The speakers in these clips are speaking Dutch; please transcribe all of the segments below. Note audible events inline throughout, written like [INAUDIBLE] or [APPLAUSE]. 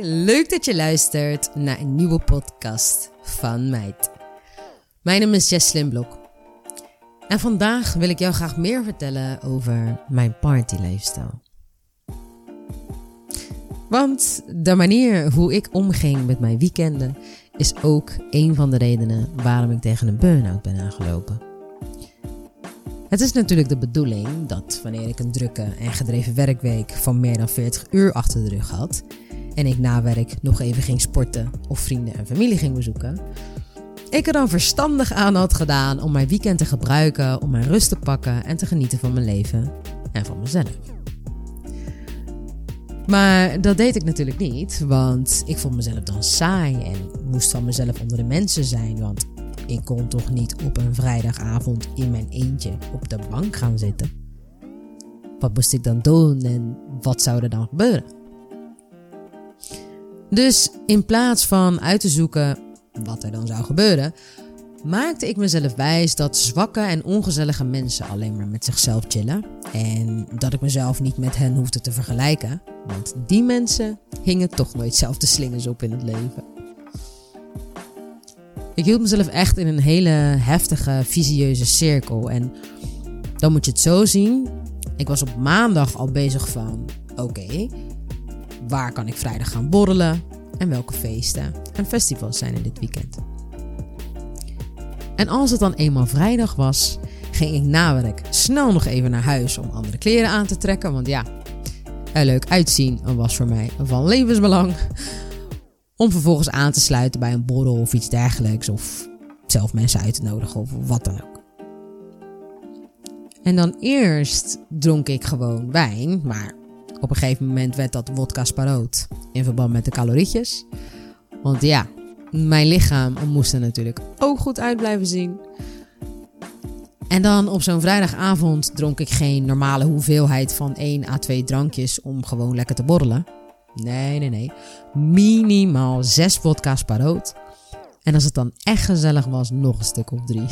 Leuk dat je luistert naar een nieuwe podcast van Meid. Mijn naam is Jess Slimblok. En vandaag wil ik jou graag meer vertellen over mijn party lifestyle. Want de manier hoe ik omging met mijn weekenden is ook een van de redenen waarom ik tegen een burn-out ben aangelopen. Het is natuurlijk de bedoeling dat wanneer ik een drukke en gedreven werkweek van meer dan 40 uur achter de rug had en ik na werk nog even ging sporten of vrienden en familie ging bezoeken, ik er dan verstandig aan had gedaan om mijn weekend te gebruiken om mijn rust te pakken en te genieten van mijn leven en van mezelf. Maar dat deed ik natuurlijk niet, want ik vond mezelf dan saai en moest van mezelf onder de mensen zijn, want ik kon toch niet op een vrijdagavond in mijn eentje op de bank gaan zitten. Wat moest ik dan doen en wat zou er dan gebeuren? Dus in plaats van uit te zoeken wat er dan zou gebeuren, maakte ik mezelf wijs dat zwakke en ongezellige mensen alleen maar met zichzelf chillen. En dat ik mezelf niet met hen hoefde te vergelijken, want die mensen hingen toch nooit zelf de slingers op in het leven. Ik hield mezelf echt in een hele heftige, visieuze cirkel. En dan moet je het zo zien. Ik was op maandag al bezig van: oké, waar kan ik vrijdag gaan borrelen? En welke feesten en festivals zijn er dit weekend? En als het dan eenmaal vrijdag was, ging ik na werk snel nog even naar huis om andere kleren aan te trekken. Want ja, er leuk uitzien was voor mij van levensbelang. Om vervolgens aan te sluiten bij een borrel of iets dergelijks. Of zelf mensen uit te nodigen of wat dan ook. En dan eerst dronk ik gewoon wijn. Maar op een gegeven moment werd dat wodka sparoot. In verband met de calorietjes. Want ja, mijn lichaam moest er natuurlijk ook goed uit blijven zien. En dan op zo'n vrijdagavond dronk ik geen normale hoeveelheid van 1 à 2 drankjes om gewoon lekker te borrelen. Nee, nee, nee. Minimaal 6 vodka's paroot. En als het dan echt gezellig was, nog een stuk of drie. [LAUGHS]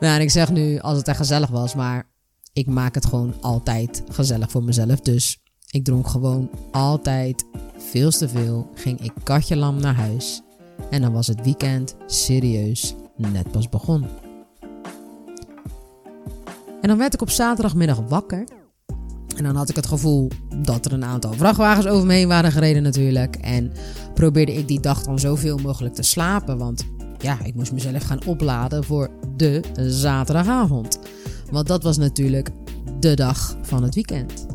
nou, en ik zeg nu als het echt gezellig was, maar ik maak het gewoon altijd gezellig voor mezelf. Dus ik dronk gewoon altijd veel te veel. Ging ik katje lam naar huis. En dan was het weekend serieus net pas begonnen. En dan werd ik op zaterdagmiddag wakker. En dan had ik het gevoel dat er een aantal vrachtwagens over me heen waren gereden natuurlijk. En probeerde ik die dag dan zoveel mogelijk te slapen. Want ja, ik moest mezelf gaan opladen voor de zaterdagavond. Want dat was natuurlijk de dag van het weekend.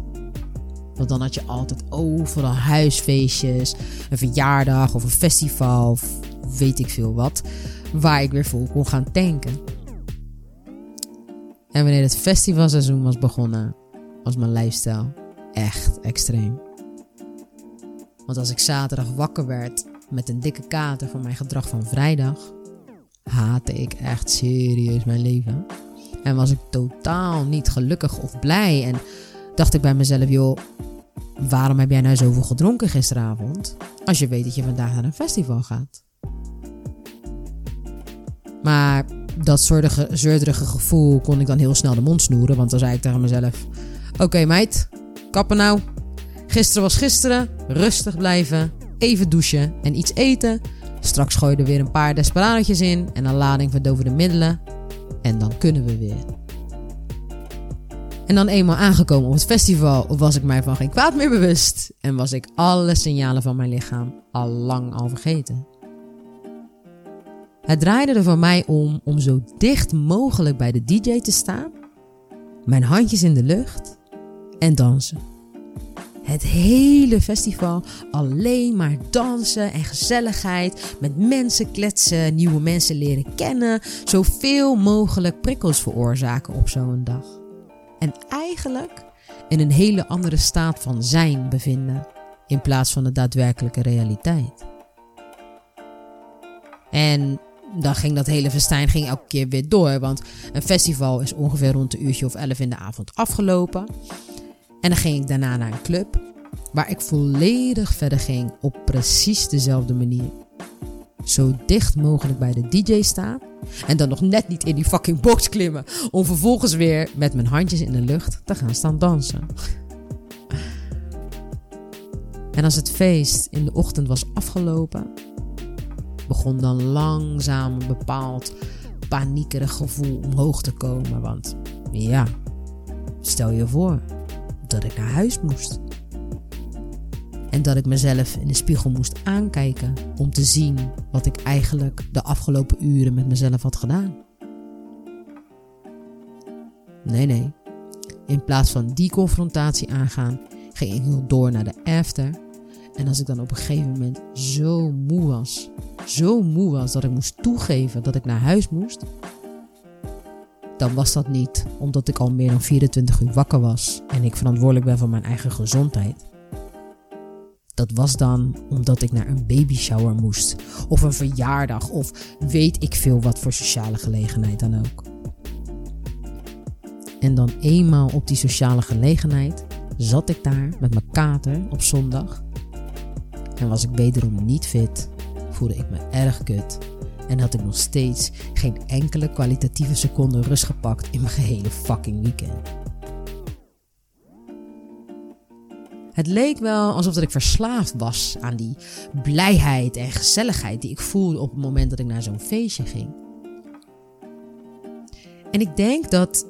Want dan had je altijd overal huisfeestjes, een verjaardag of een festival of weet ik veel wat. Waar ik weer vol kon gaan tanken. En wanneer het festivalseizoen was begonnen, was mijn lifestyle echt extreem. Want als ik zaterdag wakker werd met een dikke kater van mijn gedrag van vrijdag, haatte ik echt serieus mijn leven. En was ik totaal niet gelukkig of blij. En dacht ik bij mezelf, joh, waarom heb jij nou zoveel gedronken gisteravond? Als je weet dat je vandaag naar een festival gaat. Maar dat soortige, zeurderige gevoel kon ik dan heel snel de mond snoeren. Want dan zei ik tegen mezelf: Oké, meid, kappen nou. Gisteren was gisteren. Rustig blijven. Even douchen en iets eten. Straks gooi je er weer een paar desperadootjes in en een lading verdovende middelen. En dan kunnen we weer. En dan eenmaal aangekomen op het festival was ik mij van geen kwaad meer bewust. En was ik alle signalen van mijn lichaam al lang al vergeten. Het draaide er voor mij om om zo dicht mogelijk bij de DJ te staan, mijn handjes in de lucht en dansen. Het hele festival alleen maar dansen en gezelligheid, met mensen kletsen, nieuwe mensen leren kennen, zoveel mogelijk prikkels veroorzaken op zo'n dag. En eigenlijk in een hele andere staat van zijn bevinden in plaats van de daadwerkelijke realiteit. En dan ging dat hele festijn ging elke keer weer door. Want een festival is ongeveer rond een uurtje of elf in de avond afgelopen. En dan ging ik daarna naar een club. Waar ik volledig verder ging op precies dezelfde manier. Zo dicht mogelijk bij de DJ staan. En dan nog net niet in die fucking box klimmen. Om vervolgens weer met mijn handjes in de lucht te gaan staan dansen. En als het feest in de ochtend was afgelopen, begon dan langzaam een bepaald paniekerig gevoel omhoog te komen. Want ja, stel je voor dat ik naar huis moest. En dat ik mezelf in de spiegel moest aankijken om te zien wat ik eigenlijk de afgelopen uren met mezelf had gedaan. Nee, nee. In plaats van die confrontatie aangaan, ging ik door naar de after. En als ik dan op een gegeven moment zo moe was, zo moe was dat ik moest toegeven dat ik naar huis moest, dan was dat niet omdat ik al meer dan 24 uur wakker was en ik verantwoordelijk ben voor mijn eigen gezondheid. Dat was dan omdat ik naar een babyshower moest, of een verjaardag, of weet ik veel wat voor sociale gelegenheid dan ook. En dan eenmaal op die sociale gelegenheid zat ik daar met mijn kater op zondag. En was ik wederom niet fit, voelde ik me erg kut en had ik nog steeds geen enkele kwalitatieve seconde rust gepakt in mijn gehele fucking weekend. Het leek wel alsof dat ik verslaafd was aan die blijheid en gezelligheid die ik voelde op het moment dat ik naar zo'n feestje ging. En ik denk dat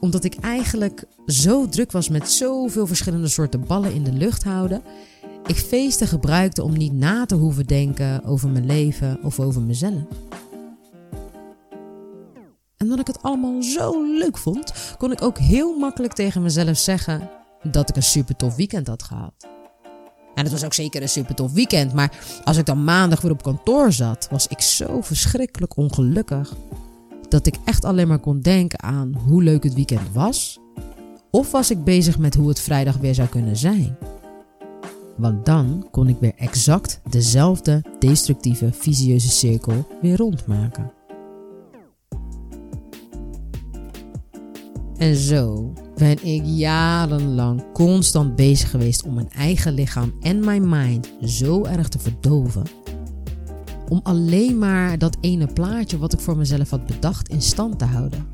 omdat ik eigenlijk zo druk was met zoveel verschillende soorten ballen in de lucht houden, ik feesten gebruikte om niet na te hoeven denken over mijn leven of over mezelf. En dat ik het allemaal zo leuk vond, kon ik ook heel makkelijk tegen mezelf zeggen dat ik een super tof weekend had gehad. En het was ook zeker een super tof weekend, maar als ik dan maandag weer op kantoor zat, was ik zo verschrikkelijk ongelukkig dat ik echt alleen maar kon denken aan hoe leuk het weekend was. Of was ik bezig met hoe het vrijdag weer zou kunnen zijn? Want dan kon ik weer exact dezelfde destructieve, visieuze cirkel weer rondmaken. En zo ben ik jarenlang constant bezig geweest om mijn eigen lichaam en mijn mind zo erg te verdoven. Om alleen maar dat ene plaatje wat ik voor mezelf had bedacht in stand te houden.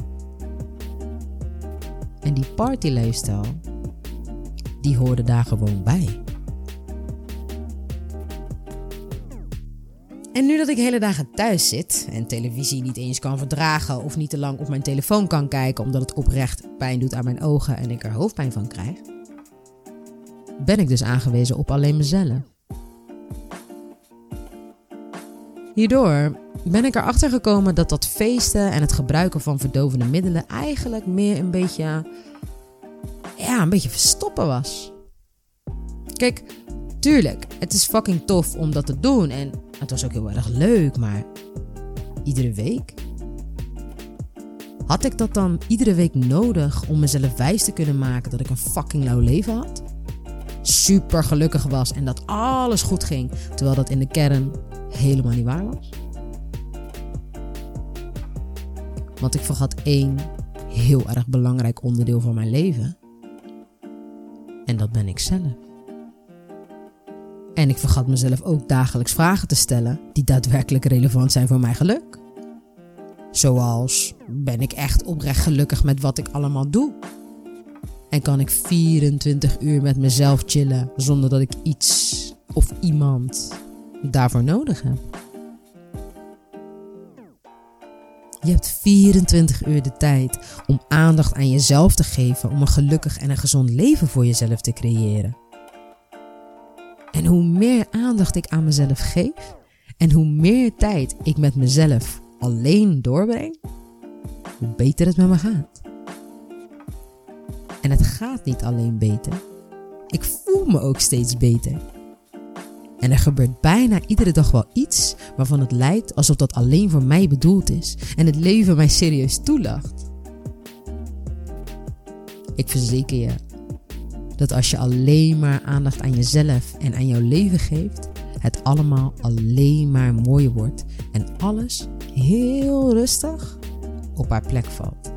En die party die hoorde daar gewoon bij. En nu dat ik hele dagen thuis zit en televisie niet eens kan verdragen of niet te lang op mijn telefoon kan kijken omdat het oprecht pijn doet aan mijn ogen en ik er hoofdpijn van krijg, ben ik dus aangewezen op alleen mezelf. Hierdoor ben ik erachter gekomen dat dat feesten en het gebruiken van verdovende middelen eigenlijk meer een beetje, ja, een beetje verstoppen was. Kijk, tuurlijk, het is fucking tof om dat te doen en het was ook heel erg leuk, maar iedere week? Had ik dat dan iedere week nodig om mezelf wijs te kunnen maken dat ik een fucking lauw leven had? Super gelukkig was en dat alles goed ging, terwijl dat in de kern helemaal niet waar was? Want ik vergat één heel erg belangrijk onderdeel van mijn leven. En dat ben ik zelf. En ik vergat mezelf ook dagelijks vragen te stellen die daadwerkelijk relevant zijn voor mijn geluk. Zoals: ben ik echt oprecht gelukkig met wat ik allemaal doe? En kan ik 24 uur met mezelf chillen zonder dat ik iets of iemand daarvoor nodig heb? Je hebt 24 uur de tijd om aandacht aan jezelf te geven om een gelukkig en een gezond leven voor jezelf te creëren. Meer aandacht ik aan mezelf geef en hoe meer tijd ik met mezelf alleen doorbreng, hoe beter het met me gaat. En het gaat niet alleen beter. Ik voel me ook steeds beter. En er gebeurt bijna iedere dag wel iets waarvan het lijkt alsof dat alleen voor mij bedoeld is en het leven mij serieus toelacht. Ik verzeker je, dat als je alleen maar aandacht aan jezelf en aan jouw leven geeft, het allemaal alleen maar mooier wordt en alles heel rustig op haar plek valt.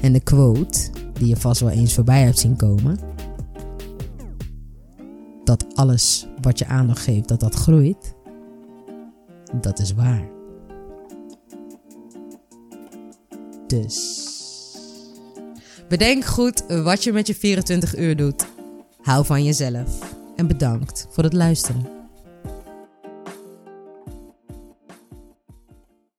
En de quote, die je vast wel eens voorbij hebt zien komen, dat alles wat je aandacht geeft, dat dat groeit, dat is waar. Dus Bedenk goed wat je met je 24 uur doet. Hou van jezelf en bedankt voor het luisteren.